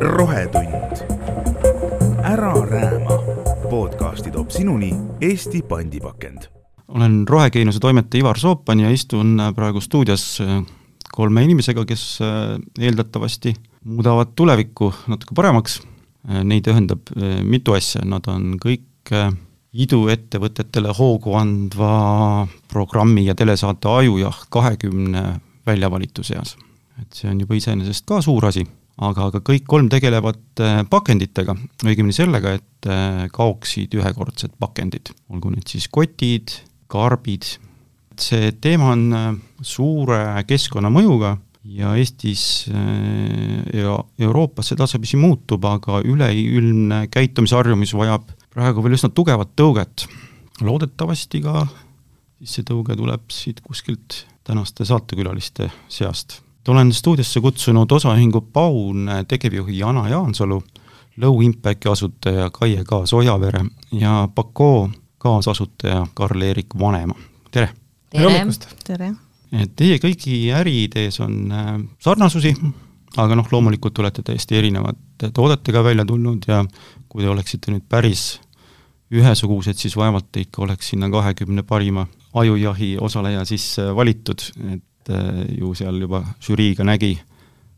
rohetund. ära rääma. podcasti toob sinuni Eesti pandipakend. olen rohekeenuse toimetaja Ivar Soopan ja istun praegu stuudios kolme inimesega, kes eeldatavasti muudavad tulevikku natuke paremaks. Neid ühendab mitu asja, nad on kõik iduettevõtetele hoogu andva programmi ja telesaate Ajujaht kahekümne väljavalitu seas. Et see on juba iseenesest ka suur asi, aga, aga kõik kolm tegelevad äh, pakenditega, õigemini sellega, et äh, kaoksid ühekordsed pakendid, olgu need siis kotid, karbid, see teema on äh, suure keskkonnamõjuga ja Eestis ja Euroopas see tasapisi muutub, aga üleilmne käitumisharjumus vajab praegu veel üsna tugevat tõuget. loodetavasti ka siis see tõuge tuleb siit kuskilt tänaste saatekülaliste seast. Olen stuudiosse kutsunud osaühingu Paun tegevjuhi Jana Jaansalu, Low Impacti asutaja Kaie Kaas-Ojavere ja Pakoo kaasasutaja Karl-Erik Vanema, tere! tere hommikust! tere! et teie kõigi äriidees on äh, sarnasusi, aga noh, loomulikult olete täiesti erinevate toodetega välja tulnud ja kui te oleksite nüüd päris ühesugused, siis vaevalt ikka oleks sinna kahekümne parima ajujahi osaleja sisse valitud, et äh, ju seal juba žüriiga nägi,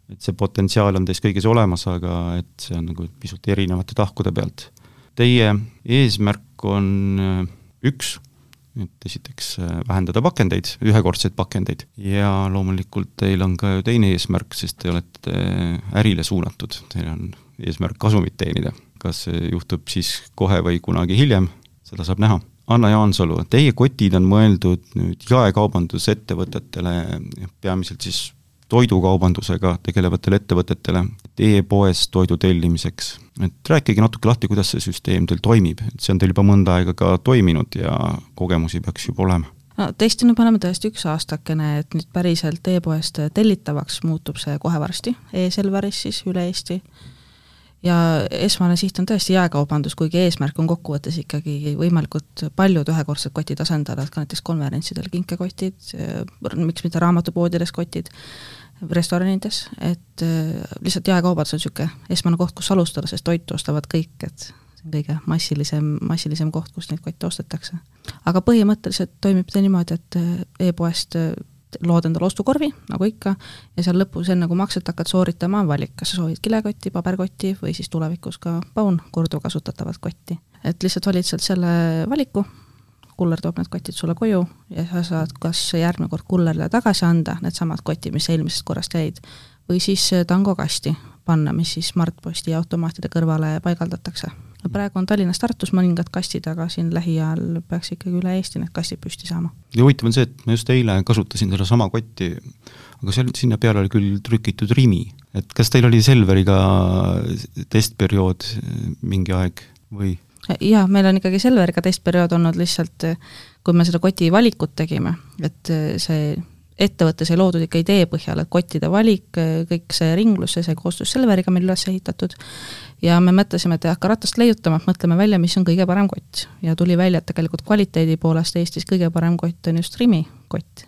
et see potentsiaal on teis kõigis olemas, aga et see on nagu pisut erinevate tahkude pealt. Teie eesmärk on äh, üks, et esiteks äh, vähendada pakendeid, ühekordseid pakendeid, ja loomulikult teil on ka ju teine eesmärk, sest te olete ärile suunatud, teil on eesmärk kasumit teenida kas see juhtub siis kohe või kunagi hiljem, seda saab näha. Anna Jaansalu, teie kotid on mõeldud nüüd jaekaubandusettevõtetele, peamiselt siis toidukaubandusega tegelevatele ettevõtetele e-poes toidu tellimiseks. et rääkige natuke lahti, kuidas see süsteem teil toimib, et see on teil juba mõnda aega ka toiminud ja kogemusi peaks juba olema. No testinud me oleme tõesti üks aastakene, et nüüd päriselt e-poest tellitavaks muutub see kohe varsti. E, e-Selveris siis üle Eesti ja esmane siht on tõesti jaekaubandus, kuigi eesmärk on kokkuvõttes ikkagi võimalikult paljud ühekordsed kotid asendada, et ka näiteks konverentsidel kinkekotid, miks mitte raamatupoodides kotid, restoranides, et äh, lihtsalt jaekaubandus on niisugune esmane koht, kus alustada, sest toitu ostavad kõik, et see on kõige massilisem, massilisem koht, kus neid kotte ostetakse. aga põhimõtteliselt toimib ta niimoodi, et äh, e-poest lood endale ostukorvi, nagu ikka, ja seal lõpus, enne kui makset hakkad sooritama, on valik, kas sa soovid kilekotti, paberkotti või siis tulevikus ka paun korduvkasutatavat kotti. et lihtsalt valid sealt selle valiku, kuller toob need kotid sulle koju ja sa saad kas järgmine kord kullerile tagasi anda needsamad kotid, mis eelmisest korrast jäid, või siis tangokasti panna, mis siis Smartposti automaatide kõrvale paigaldatakse praegu on Tallinnas, Tartus mõningad kastid, aga siin lähiajal peaks ikkagi üle Eesti need kastid püsti saama. ja huvitav on see, et ma just eile kasutasin sedasama kotti, aga seal, sinna peale oli küll trükitud Rimi, et kas teil oli Selveriga testperiood mingi aeg või? jaa, meil on ikkagi Selveriga testperiood olnud lihtsalt, kui me seda koti valikut tegime, et see ettevõttes ei loodud ikka idee põhjal, et kottide valik, kõik see ringlus, see sai koostöös Selveriga meil üles ehitatud ja me mõtlesime, et ei hakka ratast leiutama, mõtleme välja, mis on kõige parem kott. ja tuli välja, et tegelikult kvaliteedi poolest Eestis kõige parem kott on just Rimi kott.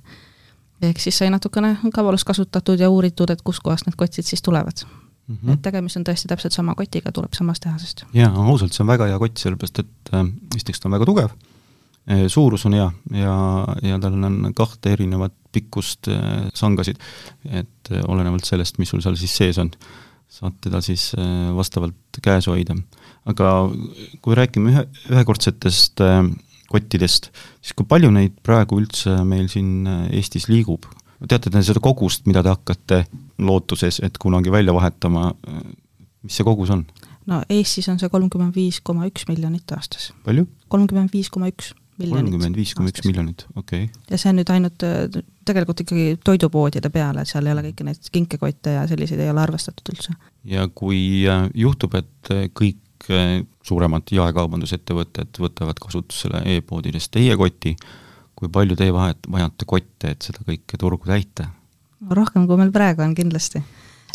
ehk siis sai natukene kavalust kasutatud ja uuritud, et kuskohast need kotid siis tulevad mm. -hmm. et tegemist on tõesti täpselt sama kotiga, tuleb samast tehasest. jaa, ausalt, see on väga hea kott, sellepärast et äh, esiteks ta on väga tugev, suurus on hea ja, ja tal on kahte erinevat pikkust äh, sangasid, et olenevalt sellest, mis sul seal siis sees on saad teda siis vastavalt käes hoida. aga kui räägime ühe, ühekordsetest kottidest, siis kui palju neid praegu üldse meil siin Eestis liigub? teate te seda kogust, mida te hakkate lootuses, et kunagi välja vahetama, mis see kogus on? no Eestis on see kolmkümmend viis koma üks miljonit aastas. palju? kolmkümmend viis koma üks miljonit. kolmkümmend viis koma üks miljonit, okei okay.. ja see on nüüd ainult äh, tegelikult ikkagi toidupoodide peale, et seal ei ole kõiki neid kinkekotte ja selliseid ei ole arvestatud üldse. ja kui äh, juhtub, et äh, kõik suuremad jaekaubandusettevõtted võtavad kasutusele e-poodides teie koti, kui palju teie vahet, vajate kotte, et seda kõike turgu täita? rohkem, kui meil praegu on kindlasti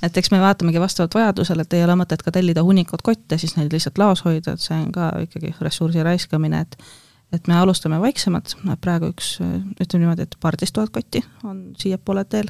et eks me vaatamegi vastavalt vajadusele, et ei ole mõtet ka tellida hunnikut kotte, siis neid lihtsalt laos hoida, et see on ka ikkagi ressursi raiskamine, et et me alustame vaiksemalt, praegu üks, ütleme niimoodi, et paarteist tuhat kotti on siiapoole teel,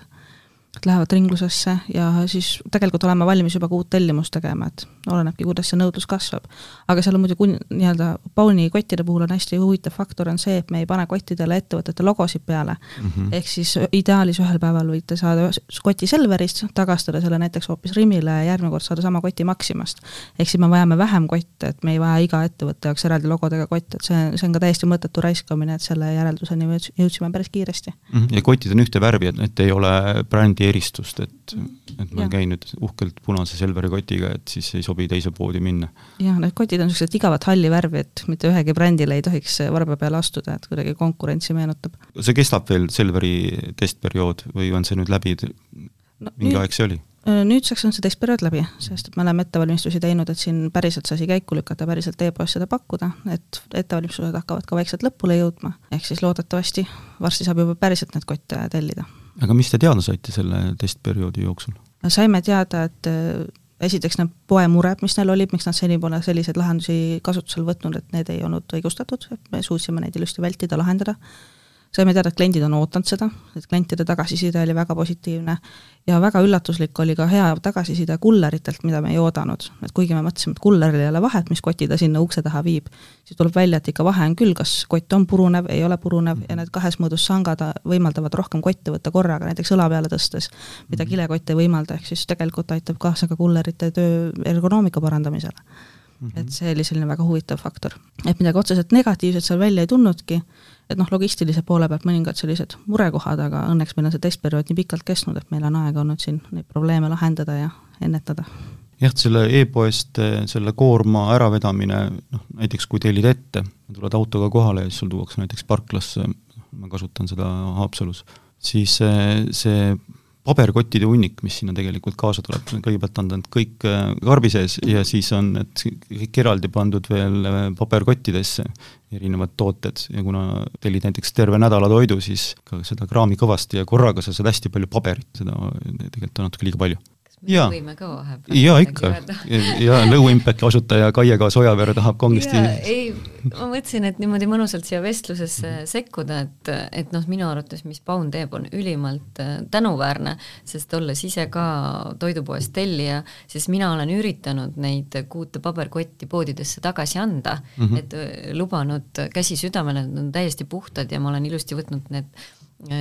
lähevad ringlusesse ja siis tegelikult oleme valmis juba ka uut tellimust tegema, et olenebki, kuidas see nõudlus kasvab. aga seal on muidu kun-, nii-öelda Bowni kottide puhul on hästi huvitav faktor, on see, et me ei pane kottidele ettevõtete logosid peale mm. -hmm. ehk siis ideaalis ühel päeval võite saada koti Selverist, tagastada selle näiteks hoopis Rimile ja järgmine kord saada sama koti Maximast. ehk siis me vajame vähem kotte, et me ei vaja iga ettevõtte jaoks eraldi logodega kotte, et see, see on ka täiesti mõttetu raiskamine, et selle järelduseni me jõudsime päris kiiresti mm. -hmm. ja kotid on ühte värvi, et, et ei ole brändi eristust, et, et ma käin nüüd uhkelt punase Selveri kotiga, et siis ei sobi teise poodi minna. jah, need kotid on niisugused igavat halli värvi, et mitte ühegi brändile ei tohiks varba peale astuda, et kuidagi konkurentsi meenutab. see kestab veel, Selveri testperiood, või on see nüüd läbi no,, mingi nüüd, aeg see oli? Nüüdseks on see testperiood läbi, sest et me oleme ettevalmistusi teinud, et siin päriselt see asi käiku lükata, päriselt e-poes seda pakkuda, et ettevalmistused hakkavad ka vaikselt lõpule jõudma, ehk siis loodetavasti varsti saab juba päriselt neid kotte tellida. Aga mis te teada saite selle testperioodi jooksul? saime teada, et äh, esiteks need poemured, mis neil olid, miks nad seni pole selliseid lahendusi kasutusele võtnud, et need ei olnud õigustatud, et me suutsime neid ilusti vältida, lahendada saime teada, et kliendid on ootanud seda, et klientide tagasiside oli väga positiivne ja väga üllatuslik oli ka hea tagasiside kulleritelt, mida me ei oodanud. et kuigi me mõtlesime, et kulleril ei ole vahet, mis koti ta sinna ukse taha viib, siis tuleb välja, et ikka vahe on küll, kas kott on purunev, ei ole purunev ja need kahes mõõdus sangad võimaldavad rohkem kotte võtta korraga, näiteks õla peale tõstes, mida mhm. kilekott ei võimalda, ehk siis tegelikult aitab kaasa ka kullerite töö ergonoomika parandamisele Mm -hmm. et see oli selline väga huvitav faktor. et midagi otseselt negatiivset seal välja ei tulnudki, et noh, logistilise poole pealt mõningad sellised murekohad, aga õnneks meil on see testperiood nii pikalt kestnud, et meil on aega olnud siin neid probleeme lahendada ja ennetada. jah, selle e-poest selle koorma äravedamine, noh näiteks kui tellid ette, tuled autoga kohale ja siis sul tuuakse näiteks parklasse, ma kasutan seda Haapsalus, siis see, see paberkottide hunnik, mis sinna tegelikult kaasa tuleb, kõigepealt on nad kõik äh, karbi sees ja siis on need kõik eraldi pandud veel äh, paberkottidesse, erinevad tooted. Ja kuna tellid näiteks terve nädala toidu, siis ka seda kraami kõvasti ja korraga sa saad hästi palju paberit, seda tegelikult on natuke liiga palju ja. jaa, ikka. ja Low Impacti asutaja Kaie Kaas Ojaveer tahab kangesti ei, ma mõtlesin, et niimoodi mõnusalt siia vestlusesse sekkuda, et, et noh, minu arvates, mis Paun teeb, on ülimalt äh, tänuväärne, sest olles ise ka toidupoest tellija, siis mina olen üritanud neid kuute paberkotti poodidesse tagasi anda mm, -hmm. et äh, lubanud käsi südamele, nad on täiesti puhtad ja ma olen ilusti võtnud need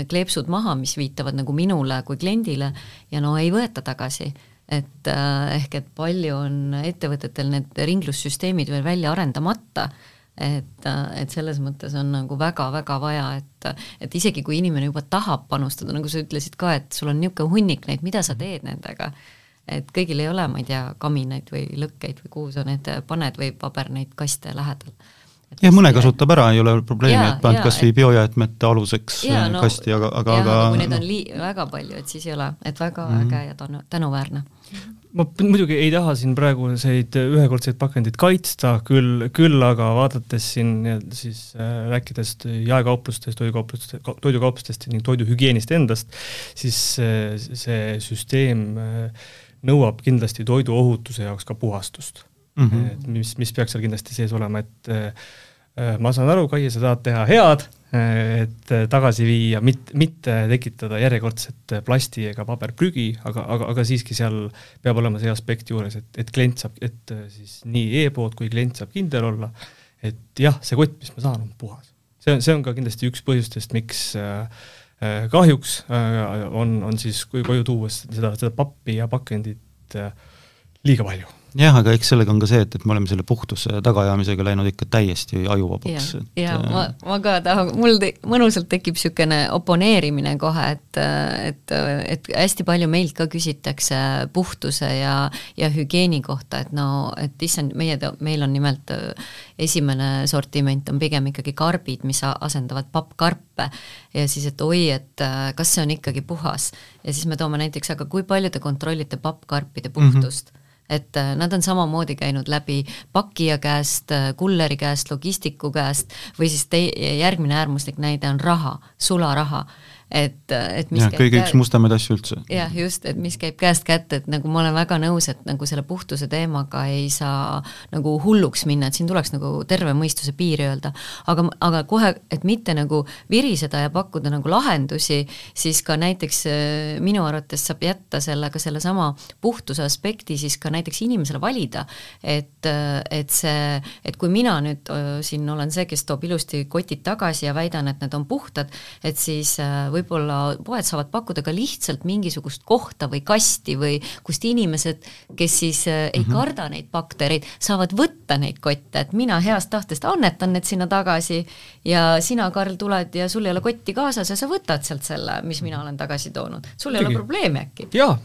kleepsud maha, mis viitavad nagu minule kui kliendile ja no ei võeta tagasi. et äh, ehk et palju on ettevõtetel need ringlussüsteemid veel välja arendamata, et, äh, et selles mõttes on nagu väga-väga vaja, et, et isegi kui inimene juba tahab panustada, nagu sa ütlesid ka, et sul on niisugune hunnik neid, mida sa teed nendega, et kõigil ei ole, ma ei tea, kaminaid või lõkkeid või kuhu sa need paned või paber neid kaste lähedal jah, mõne kasutab ära, ei ole probleemi, et paned kas või biojäätmete aluseks ja, no, kasti, aga, aga, aga kui neid on lii-, väga palju, et siis ei ole, et väga mm -hmm. äge ja tänu, tänuväärne. ma muidugi ei taha siin praeguseid ühekordseid pakendeid kaitsta, küll, küll aga vaadates siin siis äh, rääkides jaekauplustest, toidukauplustest, toidukauplustest ning toiduhügieenist endast, siis äh, see süsteem äh, nõuab kindlasti toiduohutuse jaoks ka puhastust mm, -hmm. et mis, mis peaks seal kindlasti sees olema, et äh, ma saan aru, Kaie, sa tahad teha head, et tagasi viia, mitte, mitte tekitada järjekordset plasti ega paberprügi, aga, aga, aga siiski seal peab olema see aspekt juures, et, et klient saab, et siis nii e-pood kui klient saab kindel olla, et jah, see kott, mis ma saan, on puhas. see on, see on ka kindlasti üks põhjustest, miks äh, kahjuks äh, on, on siis koju tuues seda, seda pappi ja pakendit äh, liiga palju jah, aga eks sellega on ka see, et, et me oleme selle puhtuse tagaajamisega läinud ikka täiesti ajuvabaks. ja, ja äh... ma, ma ka tahan, mul te, mõnusalt tekib niisugune oponeerimine kohe, et, et, et hästi palju meilt ka küsitakse puhtuse ja, ja hügieeni kohta, et no, et issand, meie, meil on nimelt esimene sortiment on pigem ikkagi karbid, mis asendavad pappkarpe ja siis, et oi, et kas see on ikkagi puhas ja siis me toome näiteks, aga kui palju te kontrollite pappkarpide puhtust mm? -hmm et äh, nad on samamoodi käinud läbi pakkija käest, äh, kulleri käest, logistiku käest või siis tei-, järgmine äärmuslik näide on raha, sularaha. Et, et mis käib kõige käe- üks mustemaid asju üldse. jah, just, et mis käib käest kätte, et nagu ma olen väga nõus, et nagu selle puhtuse teemaga ei saa nagu hulluks minna, et siin tuleks nagu terve mõistuse piir öelda. aga, aga kohe, et mitte nagu viriseda ja pakkuda nagu lahendusi, siis ka näiteks äh, minu arvates saab jätta sellega sellesama puhtuse aspekti siis ka näiteks inimesele valida, et, et see, et kui mina nüüd öö, siin olen see, kes toob ilusti kotid tagasi ja väidan, et need on puhtad, et siis äh, võib-olla poed saavad pakkuda ka lihtsalt mingisugust kohta või kasti või kust inimesed, kes siis äh, ei karda neid baktereid, saavad võtta neid kotte, et mina heast tahtest annetan need sinna tagasi ja sina, Karl, tuled ja sul ei ole kotti kaasas ja sa võtad sealt selle, mis mina olen tagasi toonud. sul ei ole Muidugi. probleemi äkki? jaa,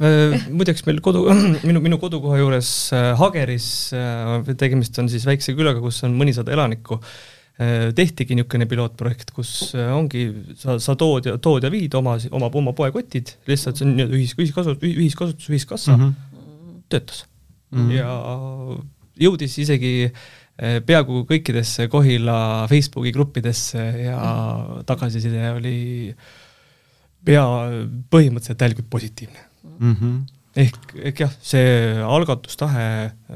muideks meil kodu, minu, minu kodukoha juures äh, Hageris, äh, tegemist on siis väikse külaga, kus on mõnisada elanikku, äh, tehtigi niisugune pilootprojekt, kus äh, ongi, sa, sa tood ja, tood ja viid oma, oma, oma poekotid, lihtsalt see on nii-öelda ühis, ühiskasutus, ühiskasutus, ühiskassa mm, -hmm. töötas mm. -hmm. ja jõudis isegi eh, peaaegu kõikidesse Kohila Facebooki gruppidesse ja tagasiside oli pea, põhimõtteliselt täielikult positiivne mm. -hmm. Ehk, ehk jah, see algatustahe,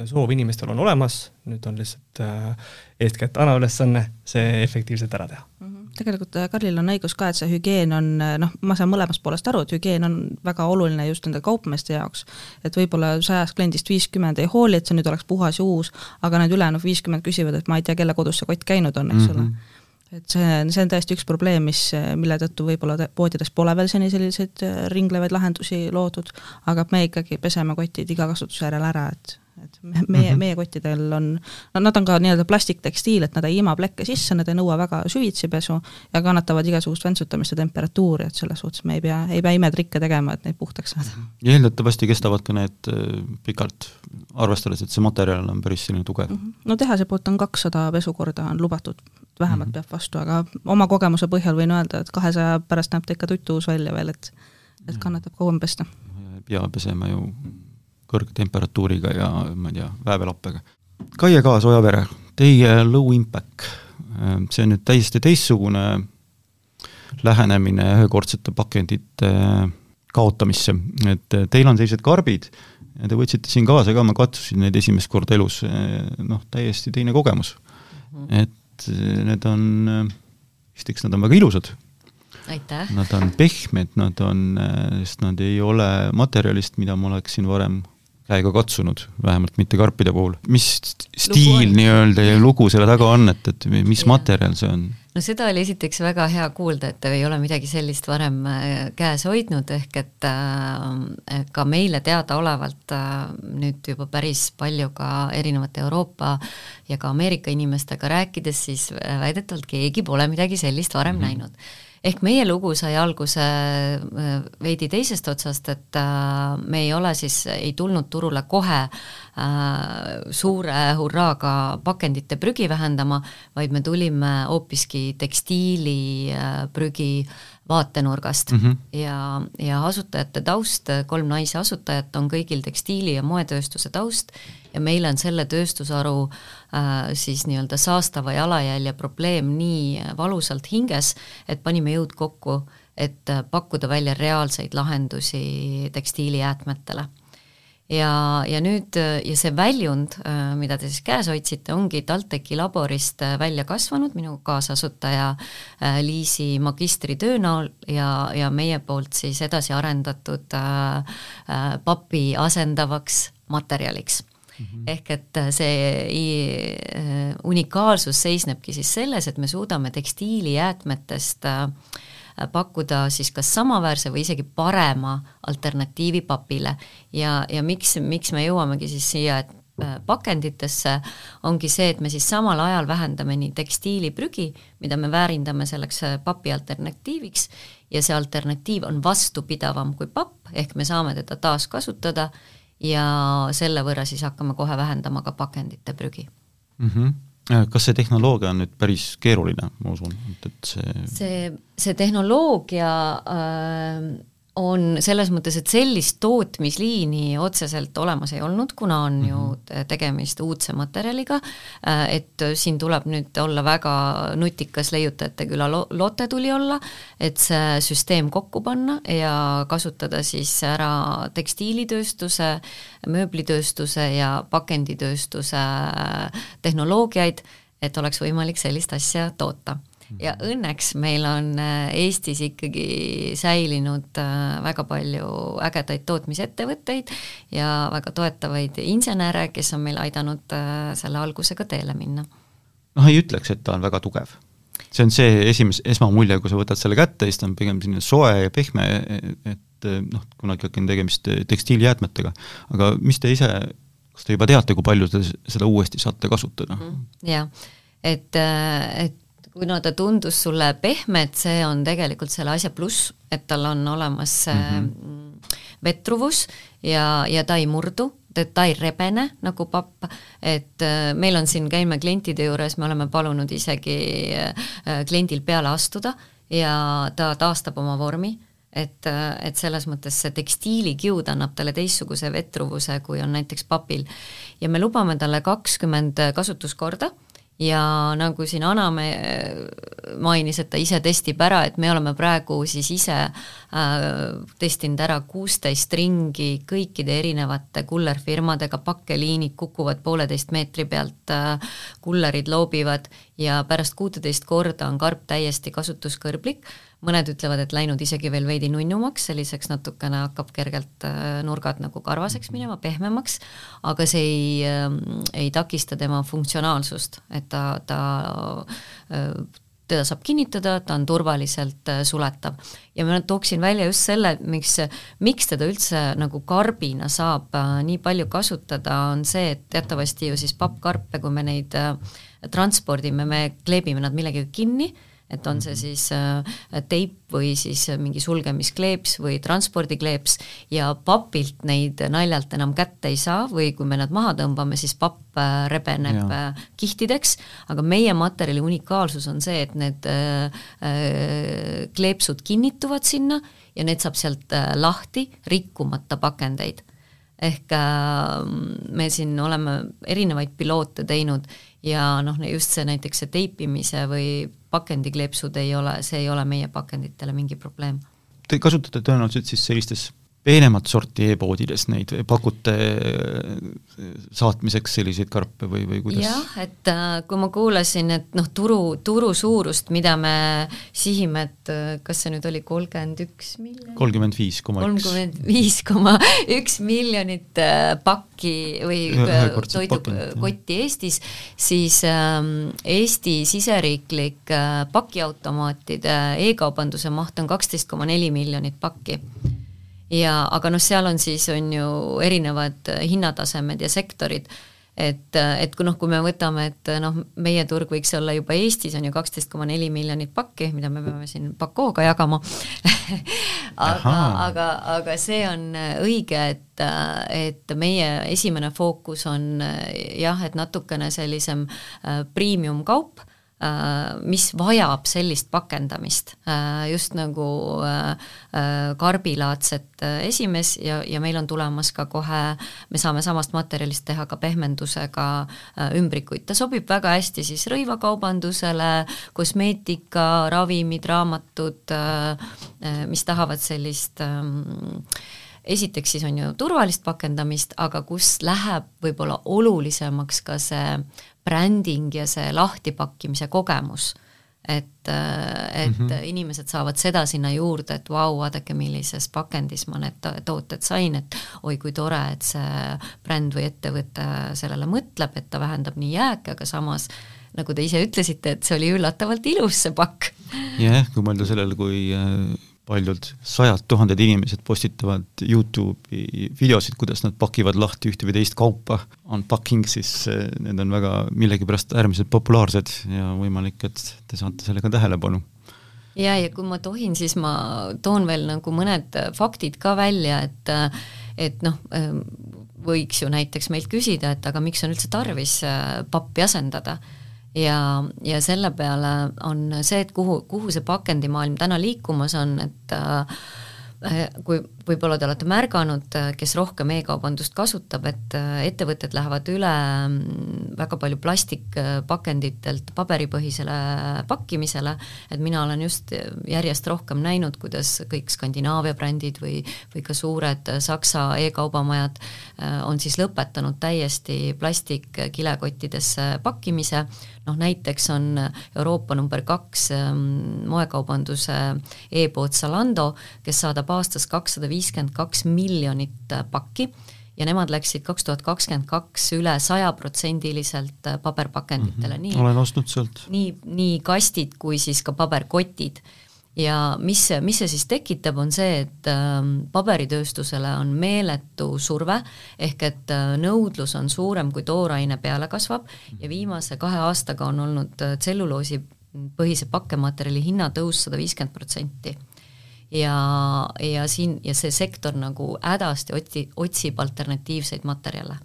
soov inimestel on olemas, nüüd on lihtsalt äh, eeskätt Ana ülesanne see efektiivselt ära teha. tegelikult äh, Karlil on õigus ka, et see hügieen on äh, noh, ma saan mõlemast poolest aru, et hügieen on väga oluline just nende kaupmeeste jaoks. et võib-olla sajast kliendist viiskümmend ei hooli, et see nüüd oleks puhas ja uus, aga need ülejäänud viiskümmend küsivad, et ma ei tea, kelle kodus see kott käinud on, eks ole mm. -hmm et see, see on tõesti üks probleem, mis, mille tõttu võib-olla poodides pole veel seni selliseid äh, ringlevaid lahendusi loodud, aga me ikkagi peseme kotid iga kasutuse järel ära, et et me, meie mm, -hmm. meie kottidel on, no nad on ka nii-öelda plastiktekstiil, et nad ei ima plekke sisse, nad ei nõua väga süvitsi pesu ja kannatavad igasugust väntsutamist ja temperatuuri, et selles suhtes me ei pea, ei pea imetrikke tegema, et neid puhtaks saada. ja eeldatavasti kestavad ka need äh, pikalt, arvestades, et see materjal on päris selline tugev mm. -hmm. no tehase poolt on kakssada pesukorda on lubatud, vähemalt mm -hmm. peab vastu, aga oma kogemuse põhjal võin öelda, et kahesaja pärast näeb ta ikka tutuus välja veel, et et kannatab kauem pesta. pea pesema ju kõrgtemperatuuriga ja ma ei tea, väävelappega. Kaie Kaas, Ojavere, teie low impact, see on nüüd täiesti teistsugune lähenemine ühekordsete pakendite kaotamisse, et teil on sellised karbid ja te võtsite siin kaasa ka, ma katsusin neid esimest korda elus, noh, täiesti teine kogemus. et need on, esiteks nad on väga ilusad. Nad on pehmed, nad on, sest nad ei ole materjalist, mida ma oleksin varem käega katsunud, vähemalt mitte karpide puhul. mis stiil nii-öelda ja lugu selle taga on, et, et mis ja. materjal see on? no seda oli esiteks väga hea kuulda, et ei ole midagi sellist varem käes hoidnud, ehk et äh, ka meile teadaolevalt äh, nüüd juba päris palju ka erinevate Euroopa ja ka Ameerika inimestega rääkides, siis väidetavalt keegi pole midagi sellist varem mm -hmm. näinud ehk meie lugu sai alguse veidi teisest otsast, et me ei ole siis, ei tulnud turule kohe suure hurraaga pakendite prügi vähendama, vaid me tulime hoopiski tekstiiliprügi vaatenurgast mm -hmm. ja, ja asutajate taust, kolm naisasutajat on kõigil tekstiili- ja moetööstuse taust ja meil on selle tööstusharu äh, siis nii-öelda saastava jalajälje probleem nii valusalt hinges, et panime jõud kokku, et pakkuda välja reaalseid lahendusi tekstiilijäätmetele. Ja, ja nüüd ja see väljund, mida te siis käes hoidsite, ongi TalTechi laborist välja kasvanud, minu kaasasutaja Liisi magistritöö näol ja, ja meie poolt siis edasi arendatud äh, papi asendavaks materjaliks Mm -hmm. ehk et see unikaalsus seisnebki siis selles, et me suudame tekstiilijäätmetest äh, pakkuda siis kas samaväärse või isegi parema alternatiivi papile. ja, ja miks, miks me jõuamegi siis siia, et pakenditesse, ongi see, et me siis samal ajal vähendame nii tekstiiliprügi, mida me väärindame selleks papi alternatiiviks, ja see alternatiiv on vastupidavam kui papp, ehk me saame teda taaskasutada ja selle võrra siis hakkame kohe vähendama ka pakendite prügi mm. -hmm kas see tehnoloogia on nüüd päris keeruline, ma usun, et, et see see, see tehnoloogia äh, on selles mõttes, et sellist tootmisliini otseselt olemas ei olnud, kuna on mm -hmm. ju mhm. tegemist uudse materjaliga, äh, et siin tuleb nüüd olla väga nutikas leiutajate küla lo-, lote tuli olla, et see süsteem kokku panna ja kasutada siis ära tekstiilitööstuse, mööblitööstuse ja pakenditööstuse tehnoloogiaid, et oleks võimalik sellist asja toota ja õnneks meil on äh, Eestis ikkagi säilinud äh, väga palju ägedaid tootmisettevõtteid ja väga toetavaid insenere, kes on meil aidanud äh, selle algusega teele minna. noh, ei ütleks, et ta on väga tugev. see on see esimese, esmamulje, kui sa võtad selle kätte, siis ta on pigem selline soe ja pehme, et noh, kuna ikkagi on tegemist tekstiilijäätmetega, aga mis te ise, kas te juba teate, kui palju te seda uuesti saate kasutada? Mhm. jah, et, et kuna ta tundus sulle pehme, et see on tegelikult selle asja pluss, et tal on olemas mm -hmm. vetruvus ja, ja ta ei murdu, ta ei rebene nagu papp, et äh, meil on siin, käime klientide juures, me oleme palunud isegi äh, kliendil peale astuda ja ta taastab oma vormi et, et selles mõttes see tekstiilikiud annab talle teistsuguse vetruvuse, kui on näiteks papil. ja me lubame talle kakskümmend kasutuskorda ja nagu siin Aname äh, mainis, et ta ise testib ära, et me oleme praegu siis ise äh, testinud ära kuusteist ringi kõikide erinevate kullerfirmadega, pakkeliinid kukuvad pooleteist meetri pealt äh,, kullerid loobivad ja pärast kuuteteist korda on karp täiesti kasutuskõlblik mõned ütlevad, et läinud isegi veel veidi nunnumaks, selliseks natukene hakkab kergelt äh, nurgad nagu karvaseks minema, pehmemaks, aga see ei, ähm, ei takista tema funktsionaalsust, et ta, ta äh, teda saab kinnitada, ta on turvaliselt äh, suletav. ja ma tooksin välja just selle, miks, miks teda üldse nagu karbina saab nii palju kasutada, on see, et teatavasti ju siis pappkarpe, kui me neid transpordime, me kleebime nad millegagi kinni et on see mhm. siis äh, teip või siis mingi sulgemiskleeps või transpordikleeps ja papilt neid naljalt enam kätte ei saa või kui me nad maha tõmbame, siis papp äh, rebeneb ja. Äh, kihtideks, aga meie materjali unikaalsus on see, et need kleepsud kinnituvad sinna ja need saab sealt lahti, rikkumata pakendeid ehk me siin oleme erinevaid piloote teinud ja noh, just see näiteks see teipimise või pakendikleepsud ei ole, see ei ole meie pakenditele mingi probleem. Te kasutate tõenäoliselt siis sellistes peenemat sorti e-poodides neid pakute äh, saatmiseks selliseid karpe või, või kuidas? jah, et äh, kui ma kuulasin, et noh, turu, turu suurust, mida me sihime, et äh, kas see nüüd oli kolmkümmend üks miljonit? kolmkümmend viis koma üks. kolmkümmend viis koma üks miljonit pakki või toidukotti Eestis, siis ähm, Eesti siseriiklik pakiautomaatide e-kaubanduse maht on kaksteist koma neli miljonit pakki ja aga noh, seal on siis, on ju erinevad hinnatasemed ja sektorid, et, et kui noh, kui me võtame, et noh, meie turg võiks olla juba Eestis on ju kaksteist koma neli miljonit pakki, mida me peame siin pakooga jagama. Aga, aga, aga see on õige, et, et meie esimene fookus on jah, et natukene sellisem äh, premium kaup Äh, mis vajab sellist pakendamist, äh, just nagu äh, karbilaadset esimees ja, ja meil on tulemas ka kohe, me saame samast materjalist teha ka pehmendusega ümbrikuid, ta sobib väga hästi siis rõivakaubandusele, kosmeetika, ravimid, raamatud, mis tahavad sellist ähm, esiteks siis on ju turvalist pakendamist, aga kus läheb võib-olla olulisemaks ka see bränding ja see lahtipakkimise kogemus. et, et mm -hmm. inimesed saavad seda sinna juurde, et vau, vaadake, millises pakendis ma need tooted sain, et oi kui tore, et see bränd või ettevõte sellele mõtleb, et ta vähendab nii jääke, aga samas nagu te ise ütlesite, et see oli üllatavalt ilus, see pakk. jah, kui mõelda sellele, kui äh, paljud sajad tuhanded inimesed postitavad Youtube'i videosid, kuidas nad pakivad lahti ühte või teist kaupa, unpacking, siis eh, need on väga millegipärast äärmiselt populaarsed ja võimalik, et te saate sellega tähelepanu. ja, ja kui ma tohin, siis ma toon veel nagu mõned faktid ka välja, et et noh, võiks ju näiteks meilt küsida, et aga miks on üldse tarvis eh, pappi asendada ja, ja selle peale on see, et kuhu, kuhu see pakendimaailm täna liikumas on, et äh, kui võib-olla te olete märganud, äh, kes rohkem e-kaubandust kasutab, et äh, ettevõtted lähevad üle mm, väga palju plastikpakenditelt paberipõhisele pakkimisele, et mina olen just järjest rohkem näinud, kuidas kõik Skandinaavia brändid või, või ka suured Saksa e-kaubamajad on siis lõpetanud täiesti plastikkilekottidesse pakkimise, noh näiteks on Euroopa number kaks ähm, moekaubanduse e-pood Zalando, kes saadab aastas kakssada viiskümmend kaks miljonit äh, pakki ja nemad läksid kaks tuhat kakskümmend kaks üle sajaprotsendiliselt äh, paberpakenditele mm, -hmm. nii olen ostnud sealt. nii, nii kastid kui siis ka paberkotid. ja mis mis see siis tekitab, on see, et äh, paberitööstusele on meeletu surve, ehk et äh, nõudlus on suurem, kui tooraine peale kasvab ja viimase kahe aastaga on olnud äh, tselluloosi põhise pakkematerjali hinnatõus sada viiskümmend protsenti ja, ja siin, ja see sektor nagu hädasti otsi, otsib alternatiivseid materjale.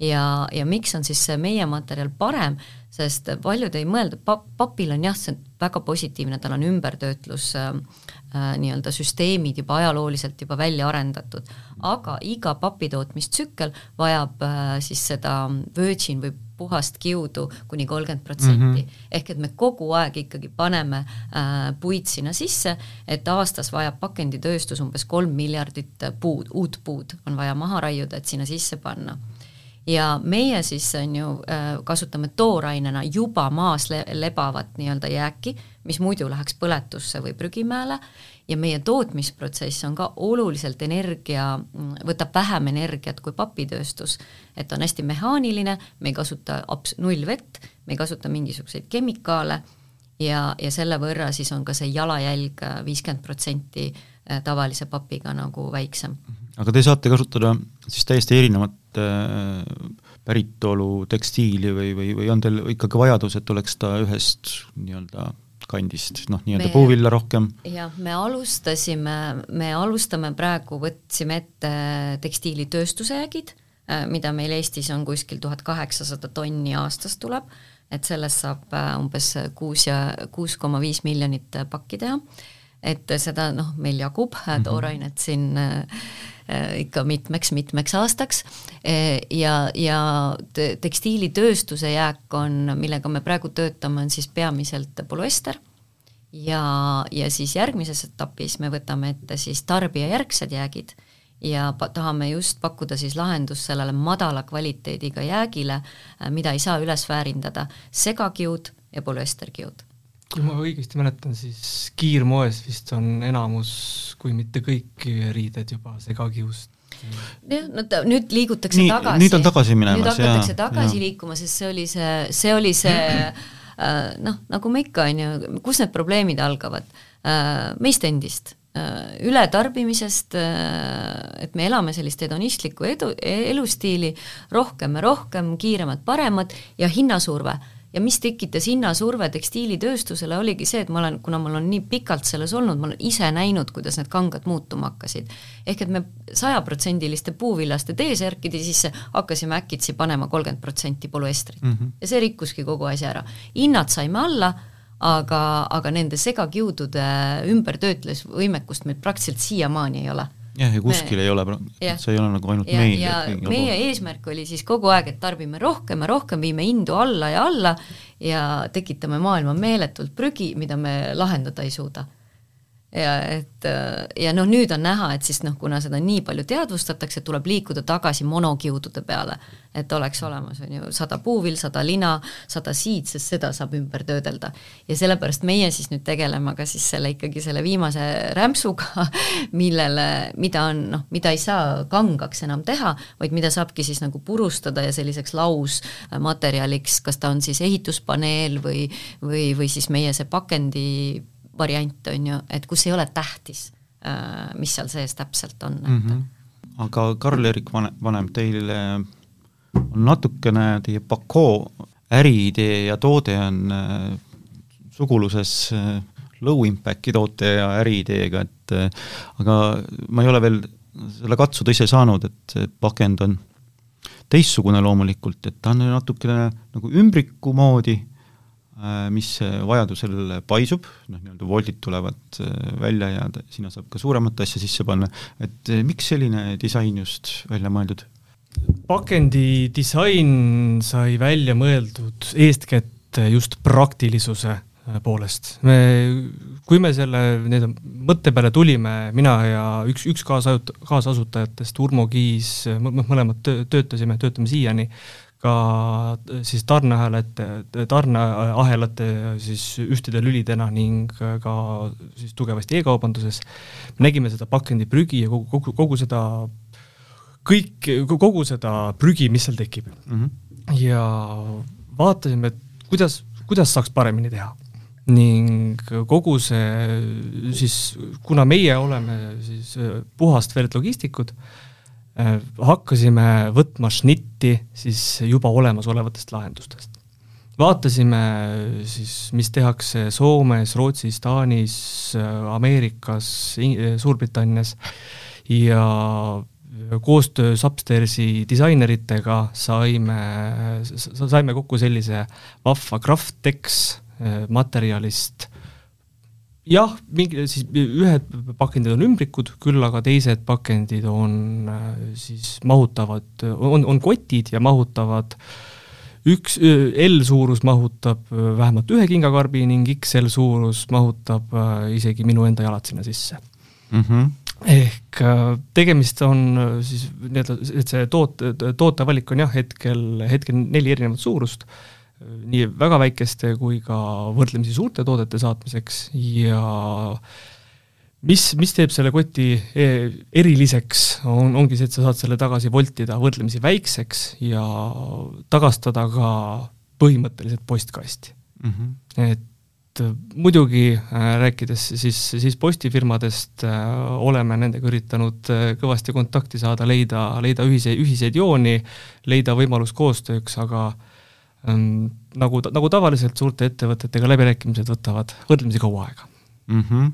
ja, ja miks on siis see meie materjal parem, sest paljud ei mõelda, pa-, papil on jah, see on väga positiivne, tal on ümbertöötlus äh, äh, nii-öelda süsteemid juba ajalooliselt juba välja arendatud, aga iga papitootmistsükkel vajab äh, siis seda virgin või puhast kiudu kuni kolmkümmend protsenti. Mhm. ehk et me kogu aeg ikkagi paneme äh, puid sinna sisse, et aastas vajab pakenditööstus umbes kolm miljardit puud, uut puud on vaja maha raiuda, et sinna sisse panna ja meie siis on ju äh, kasutame toorainena juba maas le lebavat nii-öelda jääki, mis muidu läheks põletusse või prügimäele ja meie tootmisprotsess on ka oluliselt energia, võtab vähem energiat kui papitööstus, et on hästi mehaaniline, me ei kasuta abs-, null vett, me ei kasuta mingisuguseid kemikaale ja, ja selle võrra siis on ka see jalajälg viiskümmend protsenti äh, tavalise papiga nagu väiksem. aga te saate kasutada siis täiesti erinevat äh, päritolu tekstiili või, või, või on teil ikkagi vajadus, et oleks ta ühest nii-öelda kandist, noh, nii-öelda puuvilla rohkem? jah, me alustasime, me alustame praegu, võtsime ette tekstiilitööstuse jäägid, äh, mida meil Eestis on kuskil tuhat kaheksasada tonni aastas tuleb, et sellest saab äh, umbes kuus ja kuus koma viis miljonit pakki teha, et seda noh, meil jagub toorainet siin ikka mitmeks-mitmeks aastaks. Ja, ja tekstiilitööstuse jääk on, millega me praegu töötame, on siis peamiselt polüester. Ja, ja siis järgmises etapis me võtame ette siis tarbijajärgsed jäägid ja tahame just pakkuda siis lahendust sellele madala kvaliteediga jäägile, mida ei saa üles väärindada, segakiud ja polüesterkiud kui ma õigesti mäletan, siis kiirmoes vist on enamus, kui mitte kõik riided juba segakiust jah, no ta, nüüd liigutakse Nii, tagasi. nüüd on tagasi minemas, nüüd hakatakse tagasi ja. liikuma, sest see oli see, see oli see äh, noh, nagu me ikka, on ju, kus need probleemid algavad äh,? meist endist äh,, ületarbimisest äh,, et me elame sellist hedonistlikku edu, elustiili, rohkem ja rohkem, kiiremad, paremad ja hinnasurve ja mis tekitas hinnasurve tekstiilitööstusele, oligi see, et ma olen, kuna ma olen nii pikalt selles olnud, ma olen ise näinud, kuidas need kangad muutuma hakkasid. ehk et me sajaprotsendiliste puuvillaste T-särkide sisse hakkasime äkitsi panema kolmkümmend protsenti polüestrit mm. -hmm. ja see rikkuski kogu asja ära. hinnad saime alla, aga, aga nende segakiudude ümbertöötlusvõimekust meil praktiliselt siiamaani ei ole jah, ja kuskil me, ei ole, see ei ole nagu ainult ja, meil. ja meie pool. eesmärk oli siis kogu aeg, et tarbime rohkem ja rohkem, viime hindu alla ja alla ja tekitame maailma meeletult prügi, mida me lahendada ei suuda ja et ja noh, nüüd on näha, et siis noh, kuna seda nii palju teadvustatakse, tuleb liikuda tagasi monokiudude peale, et oleks olemas, on ju, sada puuvill, sada lina, sada siid, sest seda saab ümber töödelda. ja sellepärast meie siis nüüd tegeleme ka siis selle ikkagi selle viimase rämpsuga, millele, mida on noh, mida ei saa kangaks enam teha, vaid mida saabki siis nagu purustada ja selliseks lausmaterjaliks, kas ta on siis ehituspaneel või, või, või siis meie see pakendi variant, on ju, et kus ei ole tähtis, äh, mis seal sees täpselt on mm. -hmm. aga Karl-Erik Vanem, Vanem, teil on natukene, teie Pakoo äriidee ja toode on äh, suguluses äh, low impact'i toote ja äriideega, et aga ma ei ole veel selle katsuda ise saanud, et see pakend on teistsugune loomulikult, et ta on natukene nagu ümbriku moodi äh, mis vajadusel paisub, noh, nii-öelda voldid tulevad välja ja sinna saab ka suuremat asja sisse panna, et miks selline disain just välja mõeldud? pakendi disain sai välja mõeldud eeskätt just praktilisuse poolest. me, kui me selle nii-öelda mõtte peale tulime, mina ja üks, üks kaasajut-, kaasasutajatest, Urmo Kiis, mõlemad töötasime, töötame siiani, ka siis tarneahelate, tarneahelate siis ühtede lülidena ning ka siis tugevasti e-kaubanduses, nägime seda pakendiprügi ja kogu, kogu, kogu seda kõik, kogu seda prügi, mis seal tekib mm. -hmm. ja vaatasime, et kuidas, kuidas saaks paremini teha ning kogu see siis, kuna meie oleme siis äh, puhast verd logistikud, äh, hakkasime võtma šnitti siis juba olemasolevatest lahendustest. vaatasime siis, mis tehakse Soomes, Rootsis, Taanis, äh, Ameerikas, Suurbritannias ja koostöös Upstersi disaineritega saime, saime kokku sellise vahva Graftex Äh, materjalist jah, mingi siis ühed pakendid on ümbrikud, küll aga teised pakendid on äh, siis mahutavad, on, on kotid ja mahutavad üks L suurus mahutab äh, vähemalt ühe kingakarbi ning XL suurus mahutab isegi minu enda jalad sinna sisse mm. -hmm. ehk tegemist on siis nii-öelda, et see toote, tootevalik on jah, hetkel, hetkel neli erinevat suurust nii väga väikeste kui ka võrdlemisi suurte toodete saatmiseks ja mis, mis teeb selle koti e, eriliseks, on, ongi see, et sa saad selle tagasi voltida võrdlemisi väikseks ja tagastada ka põhimõtteliselt postkasti mm. -hmm. et muidugi äh, rääkides siis, siis postifirmadest äh, oleme nendega üritanud äh, kõvasti kontakti saada, leida, leida ühise, ühiseid jooni, leida võimalus koostööks, aga äh, nagu, nagu tavaliselt suurte ettevõtetega läbirääkimised võtavad võrdlemisi kaua aega mm. -hmm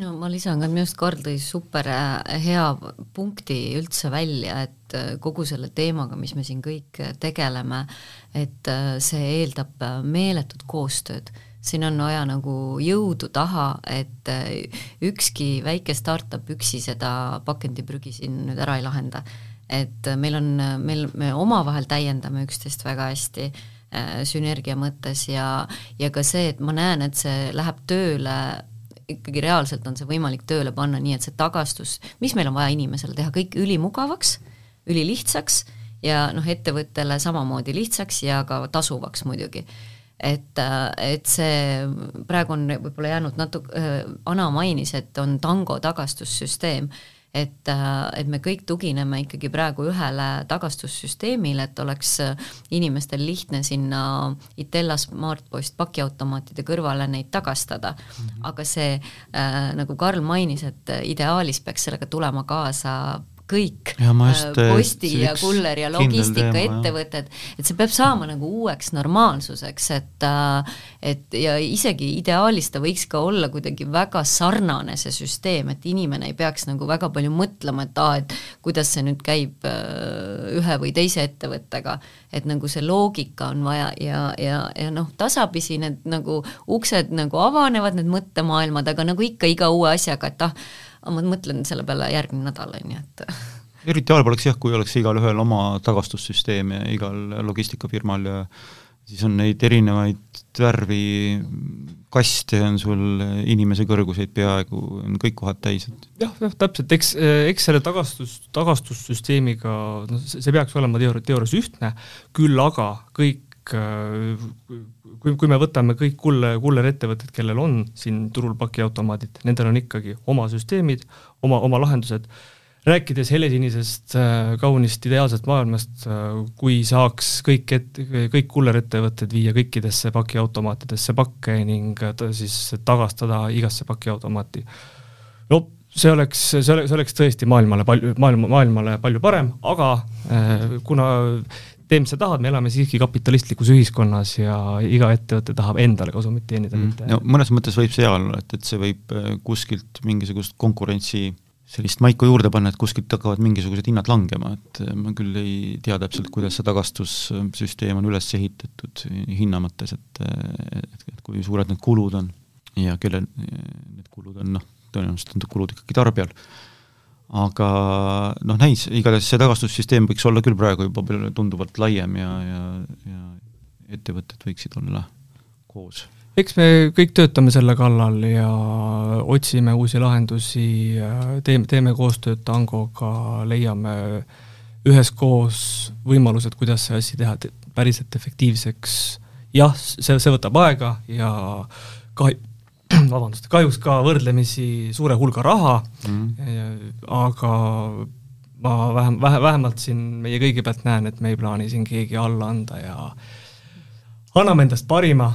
no ma lisan ka, minu arust Karl tõi super äh, hea punkti üldse välja, et äh, kogu selle teemaga, mis me siin kõik äh, tegeleme, et see eeldab meeletut koostööd. siin on vaja nagu jõudu taha, et ükski väike startup üksi seda pakendiprügi siin nüüd ära ei lahenda et meil on, meil, me omavahel täiendame üksteist väga hästi äh, sünergia mõttes ja, ja ka see, et ma näen, et see läheb tööle ikkagi reaalselt on see võimalik tööle panna nii, et see tagastus, mis meil on vaja inimesele teha, kõik ülimugavaks, ülilihtsaks ja noh, ettevõttele samamoodi lihtsaks ja ka tasuvaks muidugi. et, äh, et see praegu on võib-olla jäänud natuke äh,, Ana mainis, et on tango tagastussüsteem et, äh, et me kõik tugineme ikkagi praegu ühele tagastussüsteemile, et oleks äh, inimestel lihtne sinna Itella Smartpost pakiautomaatide kõrvale neid tagastada mm. -hmm. aga see äh,, nagu Karl mainis, et ideaalis peaks sellega tulema kaasa kõik ja just, äh, posti ja kuller ja logistikaettevõtted, et see peab saama nagu uueks normaalsuseks, et äh, et ja isegi ideaalis ta võiks ka olla kuidagi väga sarnane, see süsteem, et inimene ei peaks nagu väga palju mõtlema, et aa, et kuidas see nüüd käib äh, ühe või teise ettevõttega, et nagu see loogika on vaja ja, ja, ja noh, tasapisi need nagu uksed nagu avanevad, need mõttemaailmad, aga nagu ikka iga uue asjaga, et ah, ma mõtlen selle peale järgmine nädal, on ju, et eriti halb oleks jah, kui oleks igalühel oma tagastussüsteem ja igal logistikafirmal ja siis on neid erinevaid värvi kaste on sul inimese kõrguseid peaaegu, on kõik kohad täis, et jah, jah, täpselt, eks, eks selle tagastus, tagastussüsteemiga, noh, see peaks olema teoori-, teoorias ühtne, küll aga kõik kui, kui me võtame kõik kulle, kullerettevõtted, kellel on siin turul pakiautomaadid, nendel on ikkagi oma süsteemid, oma, oma lahendused, rääkides helesinisest äh, kaunist ideaalsest maailmast, äh, kui saaks kõik et-, kõik kullerettevõtted viia kõikidesse pakiautomaatidesse pakke ning äh, siis tagastada igasse pakiautomaati. no see oleks, see oleks, see oleks tõesti maailmale palju, maailma, maailmale palju parem, aga kuna tee, mis sa tahad, me elame siiski kapitalistlikus ühiskonnas ja iga ettevõte tahab endale kasumit teenida mm., mitte no mõnes mõttes võib see olla, et, et see võib äh, kuskilt mingisugust konkurentsi sellist maiku juurde panna, et kuskilt hakkavad mingisugused hinnad langema, et ma küll ei tea täpselt, kuidas see tagastussüsteem on üles ehitatud hinna mõttes, et, et, et kui suured need kulud on ja kellel need kulud on, noh, tõenäoliselt on need kulud ikkagi tarbijal. Aga noh, näis, igatahes see tagastussüsteem võiks olla küll praegu juba tunduvalt laiem ja, ja, ja ettevõtted võiksid olla koos eks me kõik töötame selle kallal ja otsime uusi lahendusi, teeme, teeme koostööd Tangoga, leiame üheskoos võimalused, kuidas see asi teha päriselt efektiivseks. jah, see, see võtab aega ja kah-, vabandust, kahjuks ka võrdlemisi suure hulga raha mm., aga ma vähem, vähe, vähemalt siin meie kõigi pealt näen, et me ei plaani siin keegi alla anda ja anname endast parima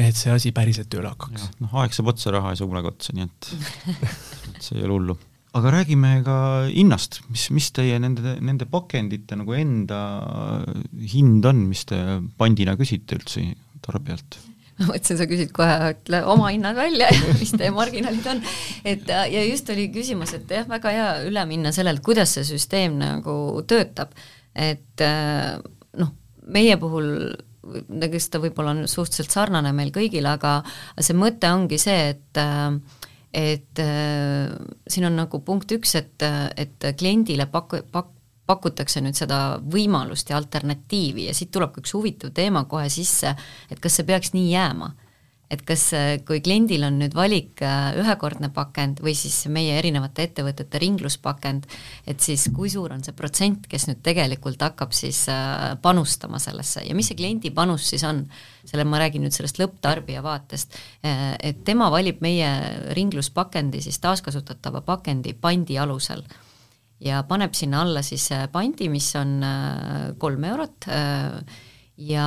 et see asi päriselt tööle hakkaks. noh, aeg saab otsa, raha ei saa kunagi otsa, nii et, et see ei ole hullu. aga räägime ka hinnast, mis, mis teie nende, nende pakendite nagu enda hind on, mis te pandina küsite üldse tarbijalt? Ma mõtlesin, sa küsid kohe, ütle oma hinnad välja ja mis teie marginaalid on. et ja just oli küsimus, et jah, väga hea üle minna sellelt, kuidas see süsteem nagu töötab. et noh, meie puhul eks ta võib-olla on suhteliselt sarnane meil kõigil, aga see mõte ongi see, et et siin on nagu punkt üks, et, et kliendile paku-, pak-, pakutakse nüüd seda võimalust ja alternatiivi ja siit tuleb ka üks huvitav teema kohe sisse, et kas see peaks nii jääma? Et kas, äh, kui kliendil on nüüd valik äh, ühekordne pakend või siis meie erinevate ettevõtete ringluspakend, et siis kui suur on see protsent, kes nüüd tegelikult hakkab siis äh, panustama sellesse ja mis see kliendi panus siis on? selle ma räägin nüüd sellest lõpptarbija vaatest, et tema valib meie ringluspakendi siis taaskasutatava pakendi pandi alusel ja paneb sinna alla siis pandi, mis on kolm eurot ja,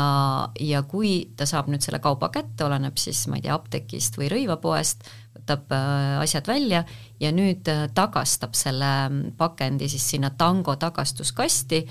ja kui ta saab nüüd selle kauba kätte, oleneb siis, ma ei tea, apteegist või rõivapoest, võtab äh, asjad välja ja nüüd äh, tagastab selle pakendi siis sinna Tango tagastuskasti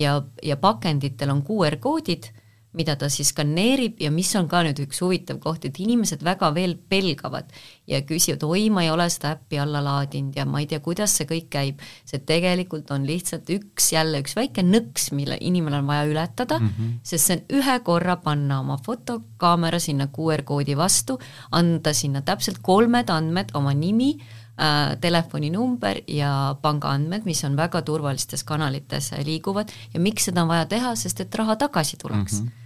ja, ja pakenditel on QR-koodid mida ta siis skaneerib ja mis on ka nüüd üks huvitav koht, et inimesed väga veel pelgavad ja küsivad, oi, ma ei ole seda äppi alla laadinud ja ma ei tea, kuidas see kõik käib. see tegelikult on lihtsalt üks, jälle üks väike nõks, mille inimene on vaja ületada mm, -hmm. sest see on ühe korra panna oma fotokaamera sinna QR-koodi vastu, anda sinna täpselt kolmed andmed, oma nimi äh,, telefoninumber ja pangaandmed, mis on väga turvalistes kanalites liiguvad ja miks seda on vaja teha, sest et raha tagasi tuleks mm. -hmm